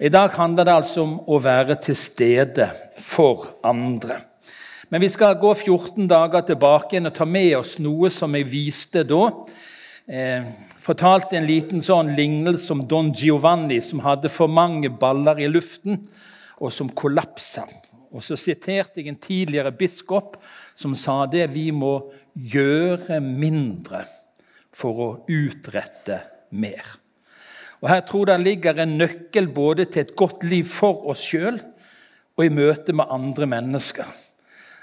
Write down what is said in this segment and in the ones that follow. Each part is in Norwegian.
I dag handler det altså om å være til stede for andre. Men vi skal gå 14 dager tilbake igjen og ta med oss noe som jeg viste da. Eh, fortalte en liten sånn lignelse om Don Giovanni som hadde for mange baller i luften, og som kollapsa. Og så siterte jeg en tidligere biskop som sa det vi må gjøre mindre for å utrette mer. Og Her tror jeg det ligger en nøkkel både til et godt liv for oss sjøl og i møte med andre mennesker.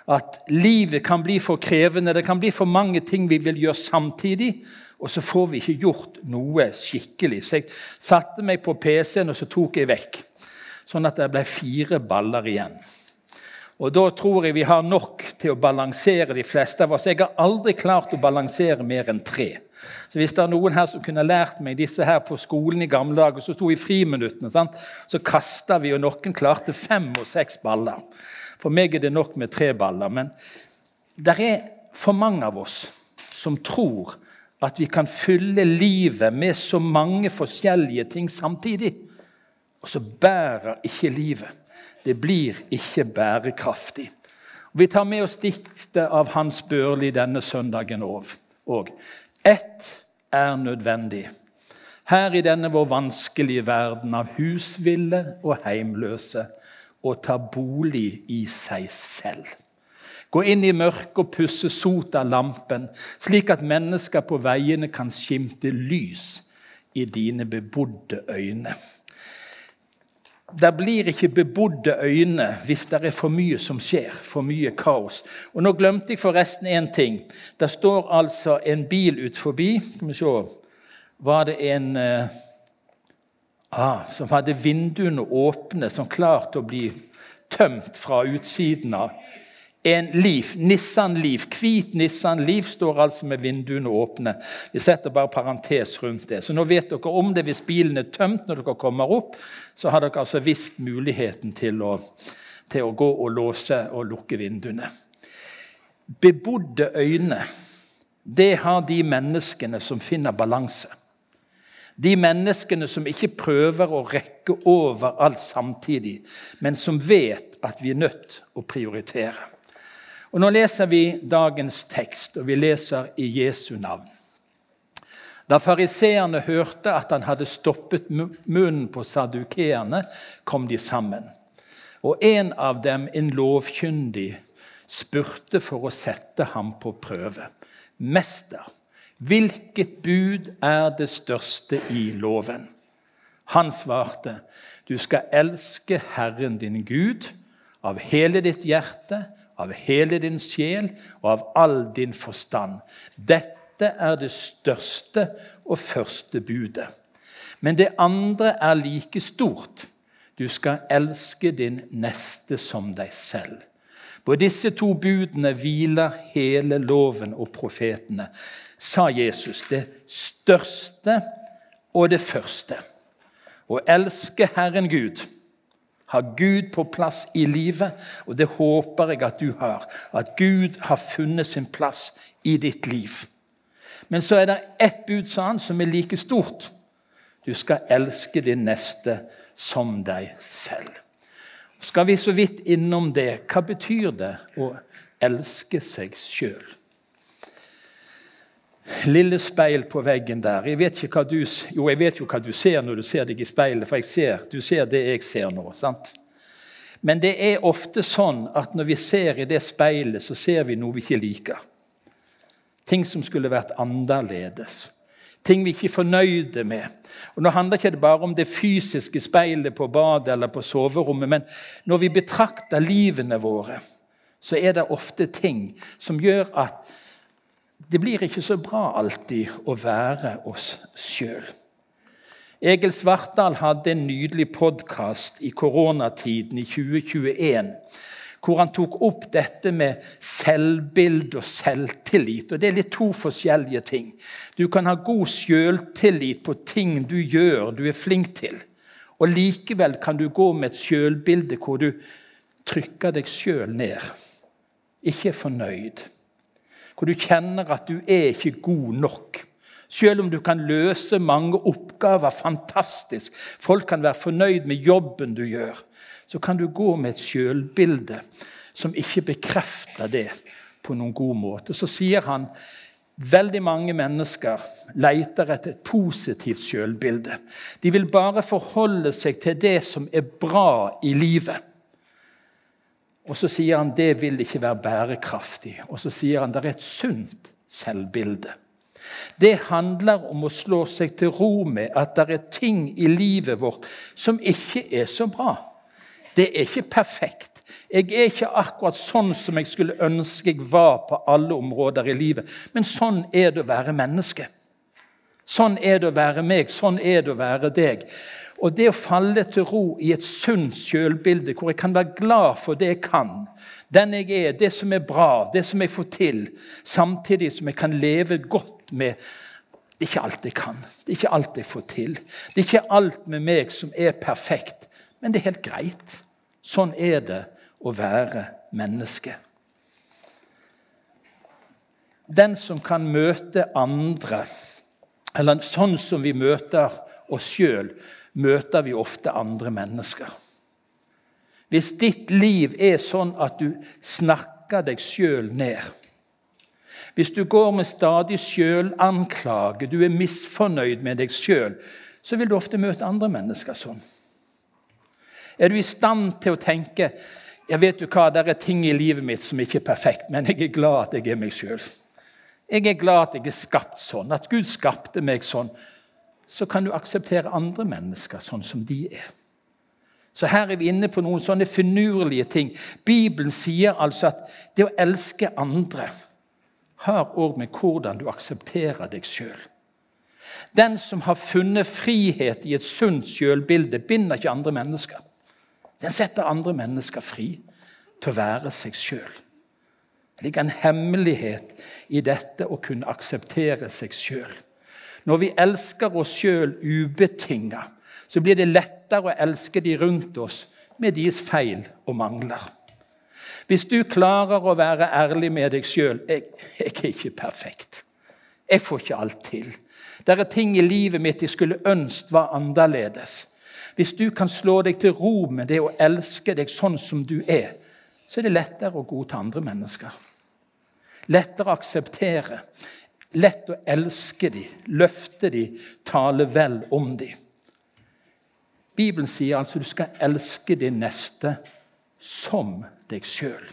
At livet kan bli for krevende, det kan bli for mange ting vi vil gjøre samtidig. Og så får vi ikke gjort noe skikkelig. Så jeg satte meg på PC-en og så tok jeg vekk. Sånn at det ble fire baller igjen. Og Da tror jeg vi har nok til å balansere de fleste av oss. Jeg har aldri klart å balansere mer enn tre. Så Hvis det er noen her som kunne lært meg disse her på skolen i gamle dager, så sto i friminuttene, sant? så kasta vi, og noen klarte fem og seks baller. For meg er det nok med tre baller. Men det er for mange av oss som tror at vi kan fylle livet med så mange forskjellige ting samtidig. Og så bærer ikke livet. Det blir ikke bærekraftig. Vi tar med oss diktet av Hans Børli denne søndagen òg. Ett er nødvendig. Her i denne vår vanskelige verden av husville og heimløse å ta bolig i seg selv. Gå inn i mørket og pusse sot av lampen, slik at mennesker på veiene kan skimte lys i dine bebodde øyne. Det blir ikke bebodde øyne hvis det er for mye som skjer, for mye kaos. Og Nå glemte jeg forresten én ting. Det står altså en bil ut forbi. Skal vi se Var det en eh, ah, som hadde vinduene åpne, som klarte å bli tømt fra utsiden av? En Leaf, Nissan Leaf, hvit Nissan Leaf står altså med vinduene åpne. Vi setter bare parentes rundt det. Så nå vet dere om det hvis bilen er tømt når dere kommer opp. Så har dere altså visst muligheten til å, til å gå og låse og lukke vinduene. Bebodde øyne, det har de menneskene som finner balanse. De menneskene som ikke prøver å rekke over alt samtidig, men som vet at vi er nødt å prioritere. Og Nå leser vi dagens tekst, og vi leser i Jesu navn. Da fariseerne hørte at han hadde stoppet munnen på sadukeerne, kom de sammen. Og en av dem, en lovkyndig, spurte for å sette ham på prøve. Mester, hvilket bud er det største i loven? Han svarte, du skal elske Herren din Gud av hele ditt hjerte, av hele din sjel og av all din forstand. Dette er det største og første budet. Men det andre er like stort. Du skal elske din neste som deg selv. På disse to budene hviler hele loven og profetene, sa Jesus. Det største og det første. Å elske Herren Gud har Gud på plass i livet, og det håper jeg at du har. At Gud har funnet sin plass i ditt liv. Men så er det ett bud, sa han, som er like stort. Du skal elske din neste som deg selv. Skal vi så vidt innom det, hva betyr det å elske seg sjøl? Lille speil på veggen der. Jeg vet du, jo, jeg vet jo hva du ser når du ser deg i speilet, for ser, du ser det jeg ser nå. sant? Men det er ofte sånn at når vi ser i det speilet, så ser vi noe vi ikke liker. Ting som skulle vært annerledes. Ting vi ikke er fornøyde med. Og Nå handler ikke det bare om det fysiske speilet på badet eller på soverommet, men når vi betrakter livene våre, så er det ofte ting som gjør at det blir ikke så bra alltid å være oss sjøl. Egil Svartdal hadde en nydelig podkast i koronatiden i 2021 hvor han tok opp dette med selvbilde og selvtillit. Og Det er litt to forskjellige ting. Du kan ha god selvtillit på ting du gjør, du er flink til. Og likevel kan du gå med et selvbilde hvor du trykker deg sjøl ned. Ikke fornøyd hvor du kjenner at du er ikke god nok. Selv om du kan løse mange oppgaver fantastisk, folk kan være fornøyd med jobben du gjør, så kan du gå med et sjølbilde som ikke bekrefter det på noen god måte. Så sier han veldig mange mennesker leter etter et positivt sjølbilde. De vil bare forholde seg til det som er bra i livet. Og så sier han det vil ikke være bærekraftig. Og så sier han det er et sunt selvbilde. Det handler om å slå seg til ro med at det er ting i livet vårt som ikke er så bra. Det er ikke perfekt. Jeg er ikke akkurat sånn som jeg skulle ønske jeg var på alle områder i livet. Men sånn er det å være menneske. Sånn er det å være meg, sånn er det å være deg. Og det å falle til ro i et sunt sjølbilde, hvor jeg kan være glad for det jeg kan, den jeg er, det som er bra, det som jeg får til, samtidig som jeg kan leve godt med Det er ikke alt jeg kan, det er ikke alt jeg får til. Det er ikke alt med meg som er perfekt, men det er helt greit. Sånn er det å være menneske. Den som kan møte andre, eller sånn som vi møter oss sjøl, møter vi ofte andre mennesker. Hvis ditt liv er sånn at du snakker deg sjøl ned, hvis du går med stadig sjølanklage, du er misfornøyd med deg sjøl, så vil du ofte møte andre mennesker sånn. Er du i stand til å tenke jeg vet du hva, det er ting i livet mitt som ikke er perfekt, men jeg er glad at jeg er meg sjøl. Jeg er glad at jeg er skapt sånn, at Gud skapte meg sånn så kan du akseptere andre mennesker sånn som de er. Så her er vi inne på noen sånne finurlige ting. Bibelen sier altså at det å elske andre har òg med hvordan du aksepterer deg sjøl. Den som har funnet frihet i et sunt sjølbilde, binder ikke andre mennesker. Den setter andre mennesker fri til å være seg sjøl. Det ligger en hemmelighet i dette å kunne akseptere seg sjøl. Når vi elsker oss sjøl ubetinga, så blir det lettere å elske de rundt oss med deres feil og mangler. Hvis du klarer å være ærlig med deg sjøl jeg, jeg, er ikke perfekt. Jeg får ikke alt til. Det er ting i livet mitt jeg skulle ønske var annerledes. Hvis du kan slå deg til ro med det å elske deg sånn som du er, så er det lettere å godta andre mennesker. Lettere å akseptere. Lett å elske dem, løfte dem, tale vel om dem. Bibelen sier altså du skal elske din neste som deg sjøl.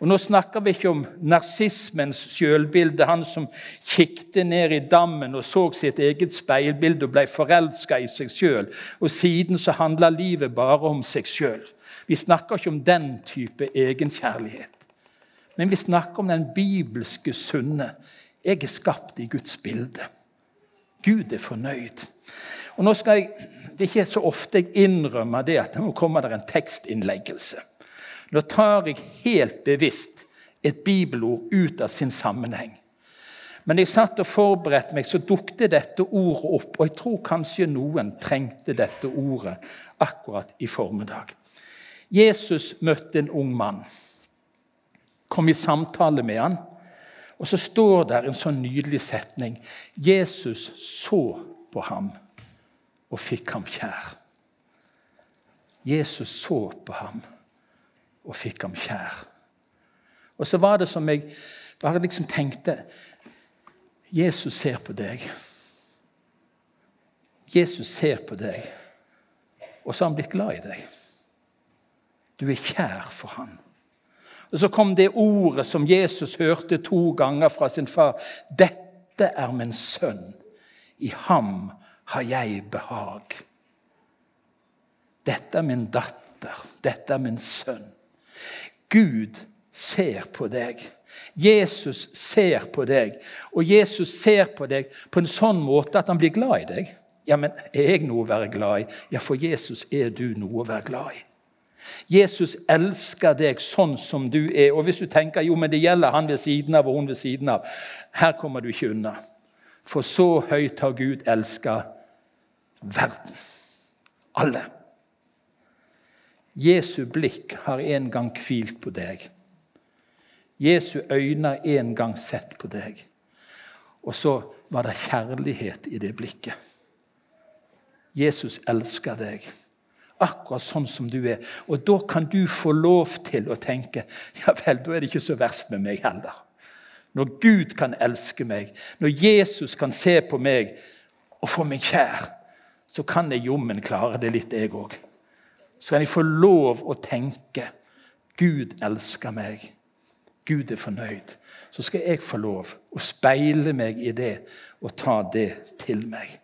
Og Nå snakker vi ikke om narsismens sjølbilde, han som kikket ned i dammen og så sitt eget speilbilde og ble forelska i seg sjøl. Og siden så handla livet bare om seg sjøl. Vi snakker ikke om den type egenkjærlighet. Men vi snakker om den bibelske sunne jeg er skapt i Guds bilde. Gud er fornøyd. Og nå skal jeg, Det er ikke så ofte jeg innrømmer det at nå kommer det en tekstinnleggelse. Nå tar jeg helt bevisst et bibelord ut av sin sammenheng. Men jeg satt og forberedte meg, så dukket dette ordet opp. Og jeg tror kanskje noen trengte dette ordet akkurat i formiddag. Jesus møtte en ung mann. Kom i samtale med han. Og så står der en sånn nydelig setning. Jesus så på ham og fikk ham kjær. Jesus så på ham og fikk ham kjær. Og så var det som jeg bare liksom tenkte Jesus ser på deg. Jesus ser på deg, og så har han blitt glad i deg. Du er kjær for ham. Og Så kom det ordet som Jesus hørte to ganger fra sin far. 'Dette er min sønn. I ham har jeg behag.' Dette er min datter. Dette er min sønn. Gud ser på deg. Jesus ser på deg, og Jesus ser på deg på en sånn måte at han blir glad i deg. Ja, men er jeg noe å være glad i? Ja, for Jesus er du noe å være glad i. Jesus elsker deg sånn som du er. Og hvis du tenker jo, men det gjelder han ved siden av og hun ved siden av, her kommer du ikke unna. For så høyt har Gud elska verden. Alle. Jesu blikk har en gang hvilt på deg. Jesu øyne har en gang sett på deg. Og så var det kjærlighet i det blikket. Jesus elsker deg akkurat sånn som du er. Og da kan du få lov til å tenke ja vel, da er det ikke så verst med meg heller. Når Gud kan elske meg, når Jesus kan se på meg og få meg kjær, så kan jeg jommen klare det litt, jeg òg. Så kan jeg få lov å tenke Gud elsker meg. Gud er fornøyd. Så skal jeg få lov å speile meg i det og ta det til meg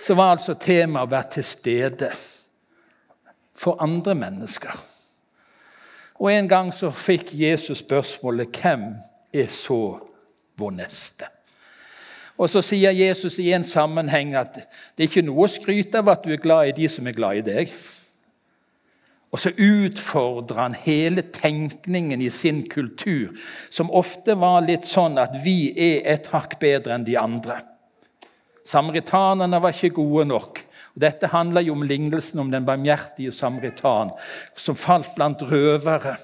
så var altså temaet å være til stede for andre mennesker. Og En gang så fikk Jesus spørsmålet 'Hvem er så vår neste?' Og Så sier Jesus i en sammenheng at det er ikke noe å skryte av at du er glad i de som er glad i deg. Og så utfordrer han hele tenkningen i sin kultur, som ofte var litt sånn at vi er et hakk bedre enn de andre. Samaritanerne var ikke gode nok. Og dette handler jo om lignelsen om den barmhjertige samaritan som falt blant røvere.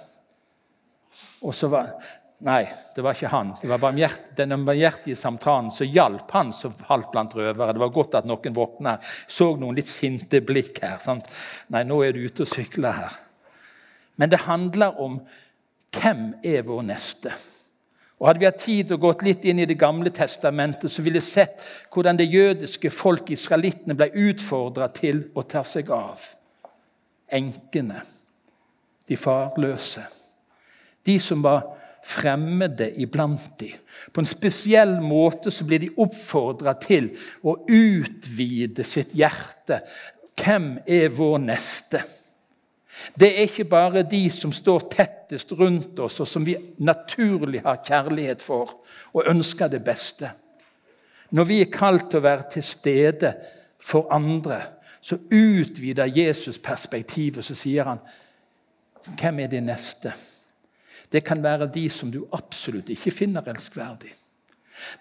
Og så var, Nei, det var ikke han. Det var barmhjert, den barmhjertige samtalen som hjalp han som falt blant røvere. Det var godt at noen våkna. Så noen litt sinte blikk her. Sant? Nei, nå er du ute og sykler her. Men det handler om hvem er vår neste? Og Hadde vi hatt tid og gått litt inn i Det gamle testamentet, så ville vi sett hvordan det jødiske folk, israelittene, ble utfordra til å ta seg av enkene, de farløse, de som var fremmede iblant de. På en spesiell måte så blir de oppfordra til å utvide sitt hjerte. Hvem er vår neste? Det er ikke bare de som står tettest rundt oss, og som vi naturlig har kjærlighet for og ønsker det beste. Når vi er kalt til å være til stede for andre, så utvider Jesus perspektivet, så sier han Hvem er de neste? Det kan være de som du absolutt ikke finner elskverdig.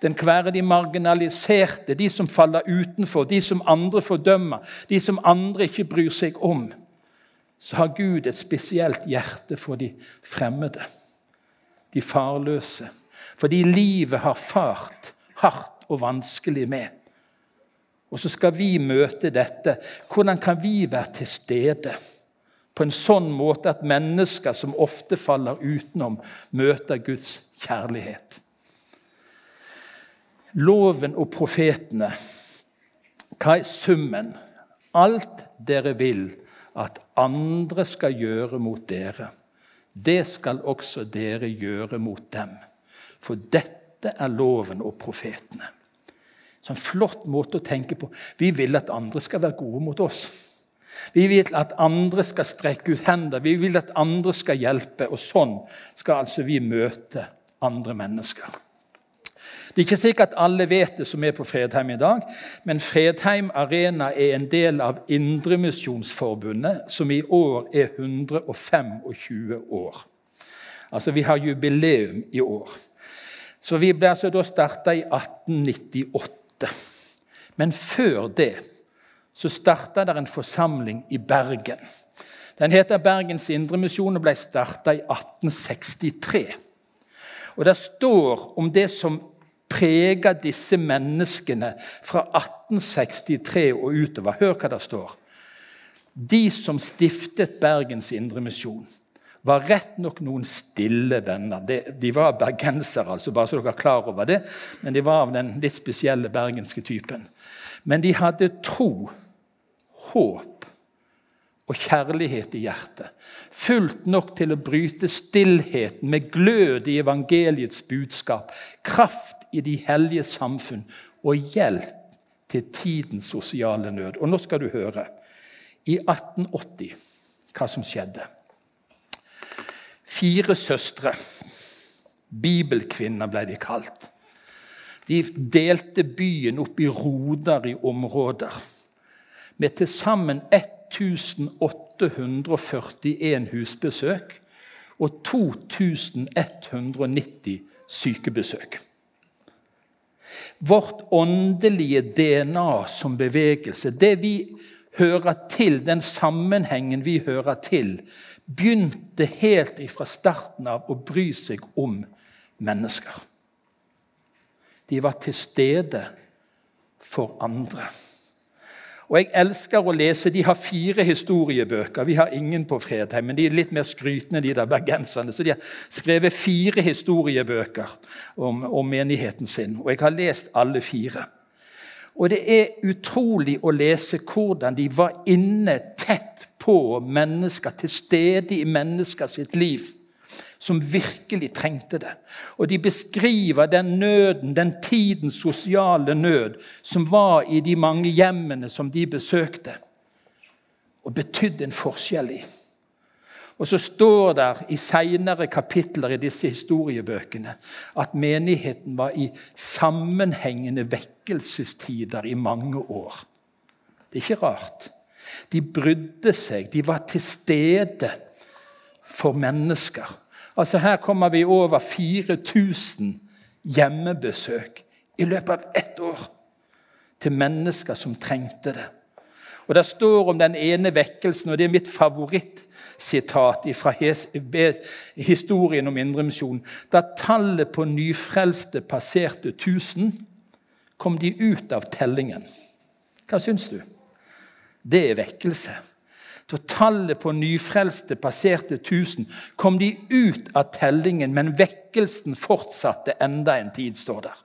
Den kan være de marginaliserte, de som faller utenfor, de som andre fordømmer, de som andre ikke bryr seg om så har Gud et spesielt hjerte for de fremmede, de farløse. Fordi livet har fart hardt og vanskelig med. Og så skal vi møte dette. Hvordan kan vi være til stede på en sånn måte at mennesker som ofte faller utenom, møter Guds kjærlighet? Loven og profetene, hva er summen? Alt dere vil at andre skal gjøre mot dere, det skal også dere gjøre mot dem. For dette er loven og profetene. Sånn flott måte å tenke på. Vi vil at andre skal være gode mot oss. Vi vil at andre skal strekke ut hender, vi vil at andre skal hjelpe. Og sånn skal altså vi møte andre mennesker. Det er ikke sikkert alle vet det som er på Fredheim i dag, men Fredheim Arena er en del av Indremisjonsforbundet, som i år er 125 år. Altså, Vi har jubileum i år. Så Vi ble altså da starta i 1898. Men før det så starta det en forsamling i Bergen. Den heter Bergens Indremisjon og ble starta i 1863. Og Det står om det som preger disse menneskene fra 1863 og utover. Hør hva det står. De som stiftet Bergens Indremisjon, var rett nok noen stille venner. De, var bergensere, altså, bare så dere er klar over det, men de var av den litt spesielle bergenske typen. Men de hadde tro, håp og kjærlighet i hjertet. Fullt nok til å bryte stillheten med glød i evangeliets budskap. Kraft i de hellige samfunn og hjelp til tidens sosiale nød. Og nå skal du høre. I 1880 hva som skjedde. Fire søstre, bibelkvinner ble de kalt, de delte byen opp i roder i områder med til sammen 1841 husbesøk og 2190 sykebesøk. Vårt åndelige DNA som bevegelse, det vi hører til, den sammenhengen vi hører til, begynte helt fra starten av å bry seg om mennesker. De var til stede for andre. Og Jeg elsker å lese. De har fire historiebøker. Vi har ingen på Fredheim, men de er litt mer skrytende, de der bergenserne. Så de har skrevet fire historiebøker om, om menigheten sin. Og jeg har lest alle fire. Og det er utrolig å lese hvordan de var inne tett på mennesker, til stede i mennesker sitt liv som virkelig trengte det. Og de beskriver den nøden, den tidens sosiale nød, som var i de mange hjemmene som de besøkte, og betydde en forskjell i. Og så står det i seinere kapitler i disse historiebøkene at menigheten var i sammenhengende vekkelsestider i mange år. Det er ikke rart. De brydde seg, de var til stede for mennesker. Altså Her kommer vi over 4000 hjemmebesøk i løpet av ett år til mennesker som trengte det. Og Det står om den ene vekkelsen, og det er mitt favorittsitat fra historien om Indremisjonen. Da tallet på nyfrelste passerte 1000, kom de ut av tellingen. Hva syns du? Det er vekkelse. Da tallet på nyfrelste passerte 1000, kom de ut av tellingen, men vekkelsen fortsatte enda en tid, står der.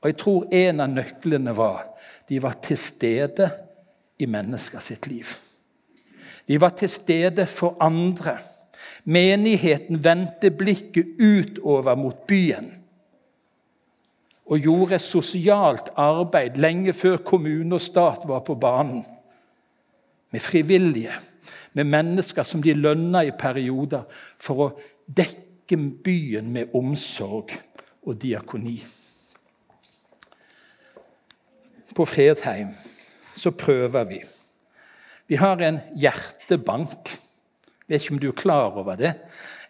Og Jeg tror en av nøklene var de var til stede i mennesker sitt liv. De var til stede for andre. Menigheten vendte blikket utover mot byen og gjorde sosialt arbeid lenge før kommune og stat var på banen med frivillige, med mennesker som de lønna i perioder for å dekke byen med omsorg og diakoni. På Fredheim så prøver vi. Vi har en hjertebank. Jeg vet ikke om du er klar over det.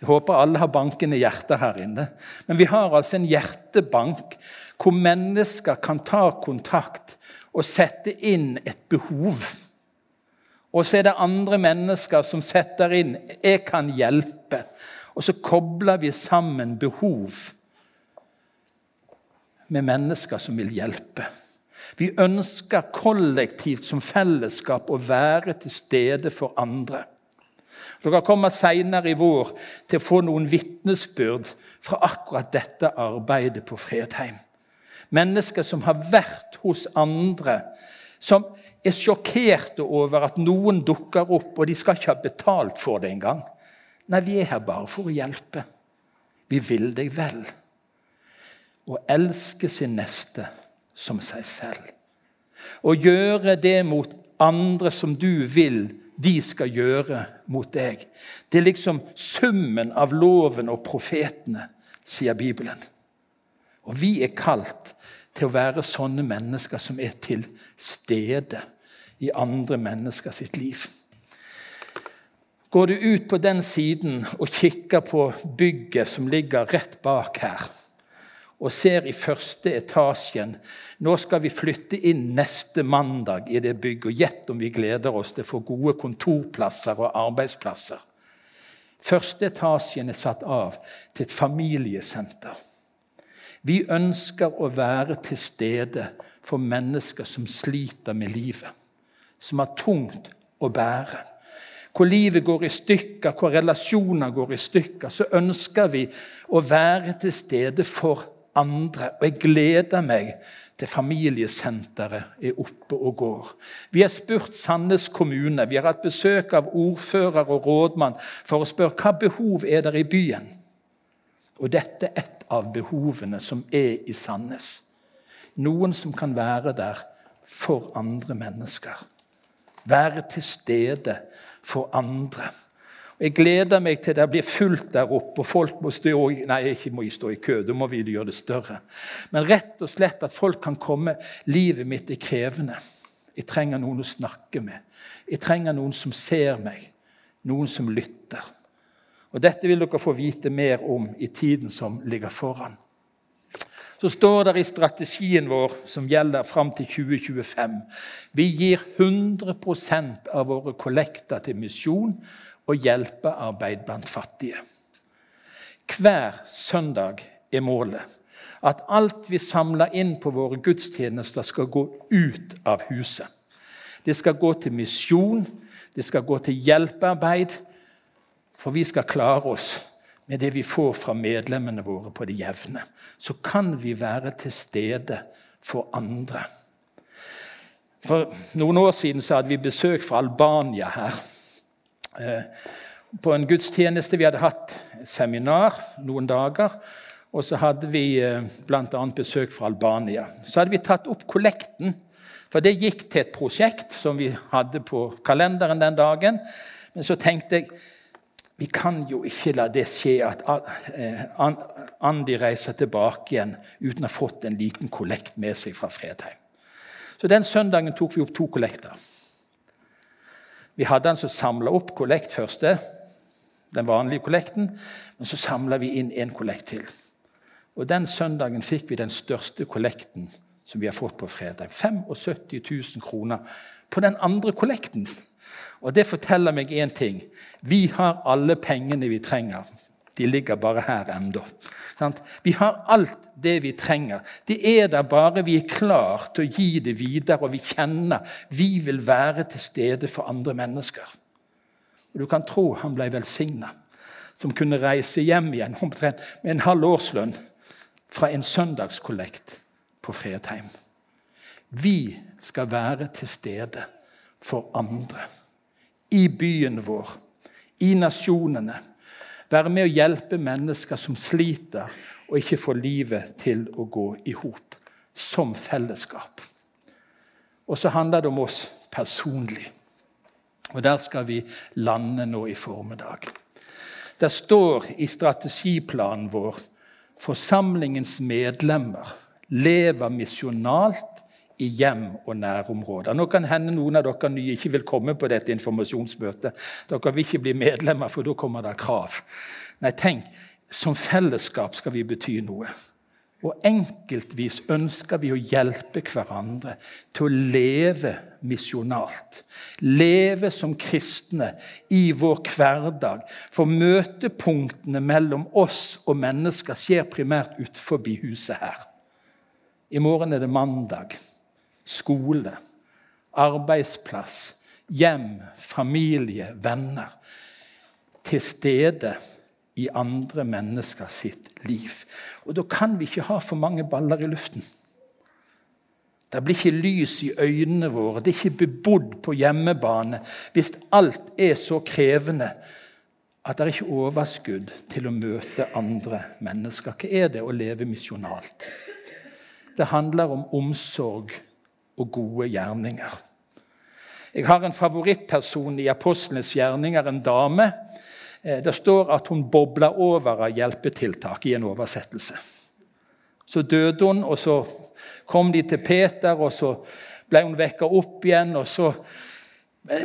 Jeg håper alle har bankende hjerter her inne. Men vi har altså en hjertebank hvor mennesker kan ta kontakt og sette inn et behov. Og så er det andre mennesker som setter inn 'jeg kan hjelpe'. Og så kobler vi sammen behov med mennesker som vil hjelpe. Vi ønsker kollektivt som fellesskap å være til stede for andre. Dere kommer senere i vår til å få noen vitnesbyrd fra akkurat dette arbeidet på Fredheim. Mennesker som har vært hos andre, som er sjokkerte over at noen dukker opp, og de skal ikke ha betalt for det engang. Nei, vi er her bare for å hjelpe. Vi vil deg vel. Å elske sin neste som seg selv. Å gjøre det mot andre som du vil de skal gjøre mot deg. Det er liksom summen av loven og profetene, sier Bibelen. Og vi er kalt til å være sånne mennesker som er til stede i andre mennesker sitt liv. Går du ut på den siden og kikker på bygget som ligger rett bak her, og ser i første etasjen Nå skal vi flytte inn neste mandag i det bygget. og Gjett om vi gleder oss til å få gode kontorplasser og arbeidsplasser. Første etasjen er satt av til et familiesenter. Vi ønsker å være til stede for mennesker som sliter med livet. Som har tungt å bære. Hvor livet går i stykker, hvor relasjoner går i stykker, så ønsker vi å være til stede for andre. Og jeg gleder meg til familiesenteret er oppe og går. Vi har spurt Sandnes kommune, vi har hatt besøk av ordfører og rådmann for å spørre hva behov er der i byen. Og dette er et av behovene som er i Sandnes. Noen som kan være der for andre mennesker. Være til stede for andre. Og Jeg gleder meg til det blir fullt der oppe, og folk må stå Nei, ikke må stå i kø, da må vi gjøre det større. Men rett og slett at folk kan komme. Livet mitt er krevende. Jeg trenger noen å snakke med. Jeg trenger noen som ser meg. Noen som lytter. Og Dette vil dere få vite mer om i tiden som ligger foran. Så står det i strategien vår, som gjelder fram til 2025, vi gir 100% av våre kollekter til misjon og hjelpearbeid blant fattige. Hver søndag er målet. At alt vi samler inn på våre gudstjenester, skal gå ut av huset. Det skal gå til misjon, det skal gå til hjelpearbeid, for vi skal klare oss med det vi får fra medlemmene våre på det jevne. Så kan vi være til stede for andre. For noen år siden så hadde vi besøk fra Albania her. Eh, på en gudstjeneste. Vi hadde hatt seminar noen dager. Og så hadde vi eh, bl.a. besøk fra Albania. Så hadde vi tatt opp kollekten. For det gikk til et prosjekt som vi hadde på kalenderen den dagen. Men så tenkte jeg vi kan jo ikke la det skje at eh, Andi reiser tilbake igjen uten å ha fått en liten kollekt med seg fra Fredheim. Så Den søndagen tok vi opp to kollekter. Vi hadde den som samla opp kollekt første, den vanlige kollekten, men så samla vi inn en kollekt til. Og Den søndagen fikk vi den største kollekten som vi har fått på fredag. 75 000 kroner på den andre kollekten. Og Det forteller meg én ting. Vi har alle pengene vi trenger. De ligger bare her ennå. Vi har alt det vi trenger. Det er der bare vi er klar til å gi det videre, og vi kjenner vi vil være til stede for andre mennesker. Og Du kan tro han ble velsigna, som kunne reise hjem igjen omtrent med en halv årslønn fra en søndagskollekt på Fredheim. Vi skal være til stede for andre. I byen vår, i nasjonene være med å hjelpe mennesker som sliter og ikke får livet til å gå i hop. Som fellesskap. Og så handler det om oss personlig. Og der skal vi lande nå i formiddag. Det står i strategiplanen vår forsamlingens medlemmer lever misjonalt i hjem og nærområder. Nå kan hende noen av dere nye ikke vil komme på dette informasjonsmøtet. Dere vil ikke bli medlemmer, for da kommer det krav. Nei, tenk, som fellesskap skal vi bety noe. Og enkeltvis ønsker vi å hjelpe hverandre til å leve misjonalt. Leve som kristne i vår hverdag. For møtepunktene mellom oss og mennesker skjer primært utenfor huset her. I morgen er det mandag skole, arbeidsplass, hjem, familie, venner. Til stede i andre mennesker sitt liv. Og Da kan vi ikke ha for mange baller i luften. Det blir ikke lys i øynene våre, det er ikke bebodd på hjemmebane hvis alt er så krevende at det er ikke overskudd til å møte andre mennesker. Hva er det å leve misjonalt? Det handler om omsorg og gode gjerninger. Jeg har en favorittperson i apostlenes gjerninger, en dame. Eh, det står at hun bobla over av hjelpetiltak i en oversettelse. Så døde hun, og så kom de til Peter, og så ble hun vekka opp igjen. og så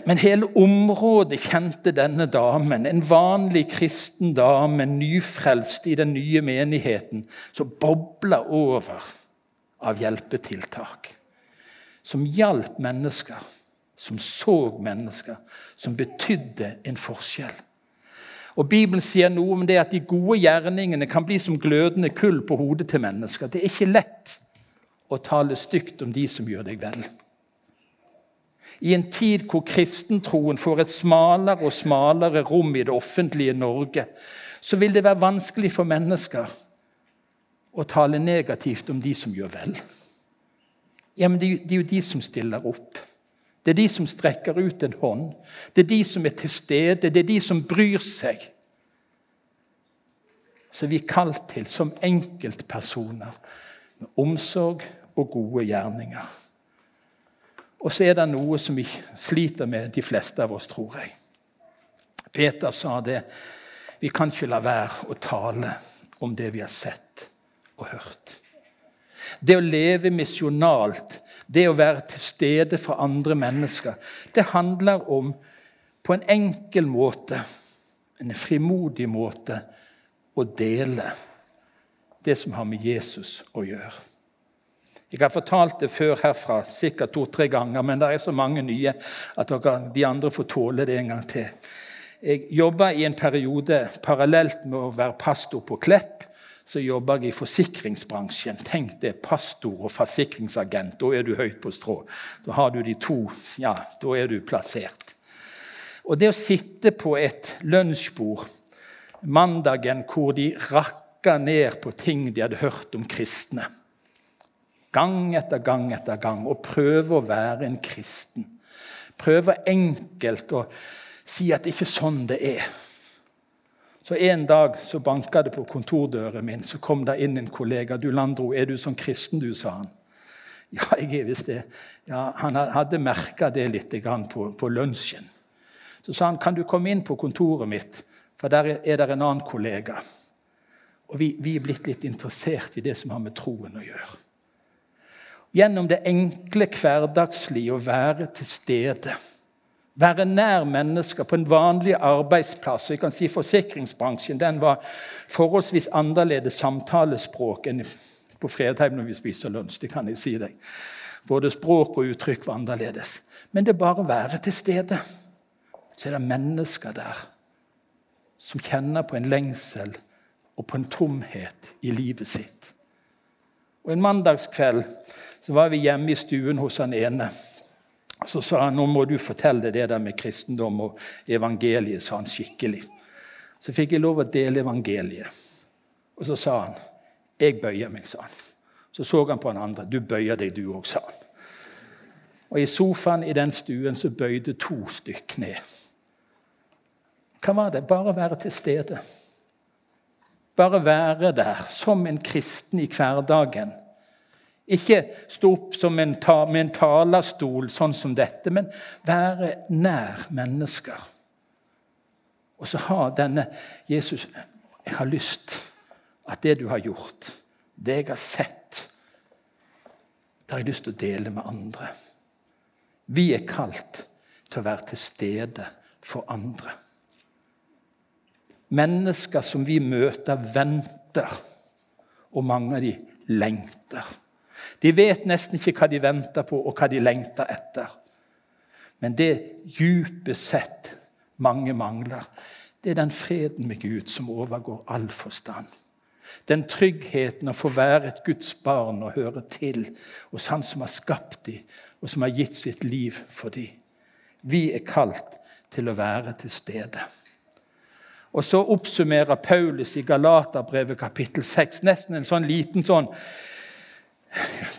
men hele området kjente denne damen, en vanlig kristen dame, nyfrelst i den nye menigheten, som bobla over av hjelpetiltak som hjalp mennesker, som så mennesker, som betydde en forskjell. Og Bibelen sier noe om det at de gode gjerningene kan bli som glødende kull på hodet til mennesker. Det er ikke lett å tale stygt om de som gjør deg vel. I en tid hvor kristentroen får et smalere og smalere rom i det offentlige Norge, så vil det være vanskelig for mennesker å tale negativt om de som gjør vel. Ja, men det, er jo de som stiller opp. Det er de som strekker ut en hånd. Det er de som er til stede. Det er de som bryr seg. Så vi er kalt til som enkeltpersoner med omsorg og gode gjerninger. Og så er det noe som vi sliter med, de fleste av oss, tror jeg. Peter sa det. Vi kan ikke la være å tale om det vi har sett og hørt. Det å leve misjonalt, det å være til stede for andre mennesker, det handler om på en enkel måte, en frimodig måte, å dele det som har med Jesus å gjøre. Jeg har fortalt det før herfra, sikkert to-tre ganger, men det er så mange nye at de andre får tåle det en gang til. Jeg jobba i en periode parallelt med å være pastor på Klepp så jobber jeg i forsikringsbransjen. Tenk det, pastor og forsikringsagent. Da er du høyt på strå. Da har du de to. Ja, da er du plassert. Og det å sitte på et lunsjbord mandagen hvor de rakka ned på ting de hadde hørt om kristne, gang etter gang etter gang, og prøve å være en kristen Prøve enkelt å si at det ikke er sånn det er. Så En dag så banka det på kontordøren min. Så kom det inn en kollega. 'Du, Landro, er du sånn kristen, du?' sa han. 'Ja, jeg er visst det.' Ja, Han hadde merka det litt på, på lunsjen. Så sa han, 'Kan du komme inn på kontoret mitt, for der er det en annen kollega.' Og vi, vi er blitt litt interessert i det som har med troen å gjøre. Gjennom det enkle hverdagslige å være til stede være nær mennesker på en vanlig arbeidsplass. Jeg kan si Forsikringsbransjen den var forholdsvis annerledes samtalespråk enn på Fredheim når vi spiser lunsj. det kan jeg si deg. Både språk og uttrykk var annerledes. Men det er bare å være til stede. Så er det mennesker der som kjenner på en lengsel og på en tomhet i livet sitt. Og En mandagskveld så var vi hjemme i stuen hos han ene. Så sa han nå må du fortelle det der med kristendom og evangeliet, sa han skikkelig. Så fikk jeg lov å dele evangeliet. Og så sa han jeg bøyer meg, sa han. Så så han på han andre. Du bøyer deg, du òg, sa han. Og i sofaen i den stuen så bøyde to stykk ned. Hva var det? Bare være til stede. Bare være der som en kristen i hverdagen ikke stå opp en ta, med en talerstol sånn som dette, men være nær mennesker. Og så ha denne Jesus Jeg har lyst at det du har gjort, det jeg har sett, det har jeg lyst til å dele med andre. Vi er kalt til å være til stede for andre. Mennesker som vi møter, venter, og mange av dem lengter. De vet nesten ikke hva de venter på, og hva de lengter etter. Men det dypest sett mange mangler, det er den freden med Gud som overgår all forstand. Den tryggheten å få være et Guds barn og høre til hos Han som har skapt dem, og som har gitt sitt liv for dem. Vi er kalt til å være til stede. Og Så oppsummerer Paulus i Galaterbrevet kapittel 6 nesten en sånn liten sånn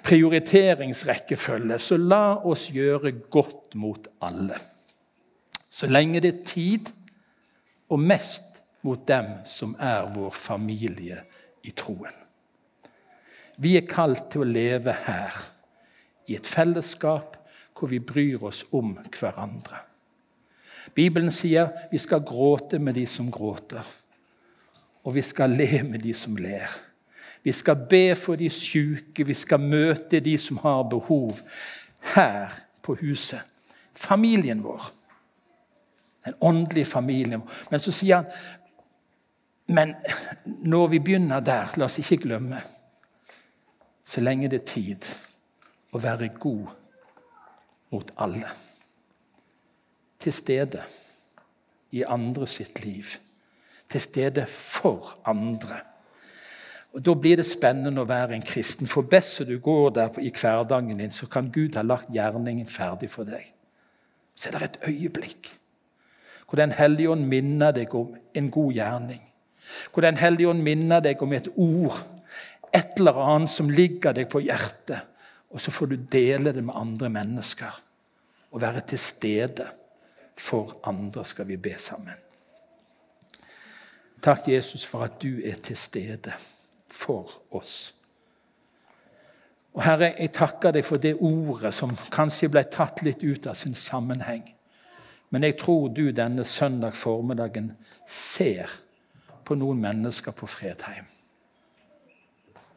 prioriteringsrekkefølge, så la oss gjøre godt mot alle. Så lenge det er tid, og mest mot dem som er vår familie i troen. Vi er kalt til å leve her, i et fellesskap hvor vi bryr oss om hverandre. Bibelen sier vi skal gråte med de som gråter, og vi skal le med de som ler. Vi skal be for de syke, vi skal møte de som har behov, her på huset. Familien vår. Den åndelige familien. Men så sier han men når vi begynner der, la oss ikke glemme så lenge det er tid, å være god mot alle. Til stede i andre sitt liv. Til stede for andre. Og Da blir det spennende å være en kristen. For best som du går der i hverdagen din, så kan Gud ha lagt gjerningen ferdig for deg. Så er det et øyeblikk hvor Den hellige ånd minner deg om en god gjerning. Hvor Den hellige ånd minner deg om et ord, et eller annet som ligger deg på hjertet. Og så får du dele det med andre mennesker og være til stede for andre, skal vi be sammen. Takk, Jesus, for at du er til stede for oss. Og Herre, jeg takker deg for det ordet som kanskje ble tatt litt ut av sin sammenheng. Men jeg tror du denne søndag formiddagen ser på noen mennesker på Fredheim.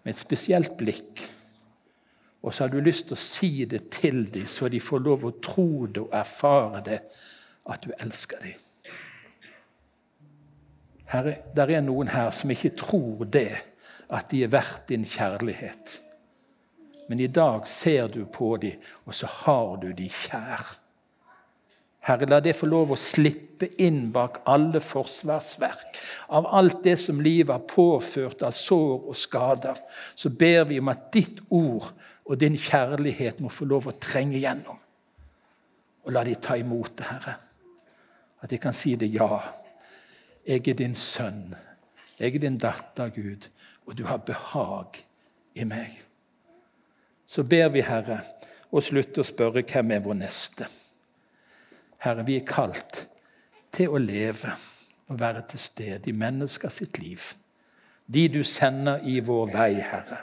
Med et spesielt blikk. Og så har du lyst til å si det til dem, så de får lov å tro det og erfare det, at du elsker dem. Herre, der er noen her som ikke tror det at de er verdt din kjærlighet. Men i dag ser du på dem, og så har du de kjær. Herre, la det få lov å slippe inn bak alle forsvarsverk. Av alt det som livet har påført av sår og skader, så ber vi om at ditt ord og din kjærlighet må få lov å trenge gjennom. Og la de ta imot det, Herre. At de kan si det ja. Jeg er din sønn. Jeg er din datter, Gud, og du har behag i meg. Så ber vi, Herre, og slutte å spørre hvem er vår neste. Herre, vi er kalt til å leve og være til stede i mennesker sitt liv. De du sender i vår vei, Herre.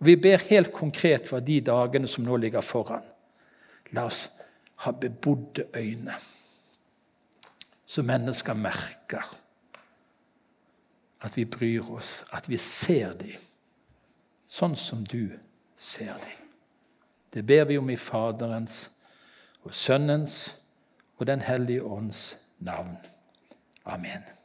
Og Vi ber helt konkret for de dagene som nå ligger foran. La oss ha bebodde øyne, så mennesker merker at vi bryr oss, at vi ser dem sånn som du ser dem. Det ber vi om i Faderens og Sønnens og Den hellige ånds navn. Amen.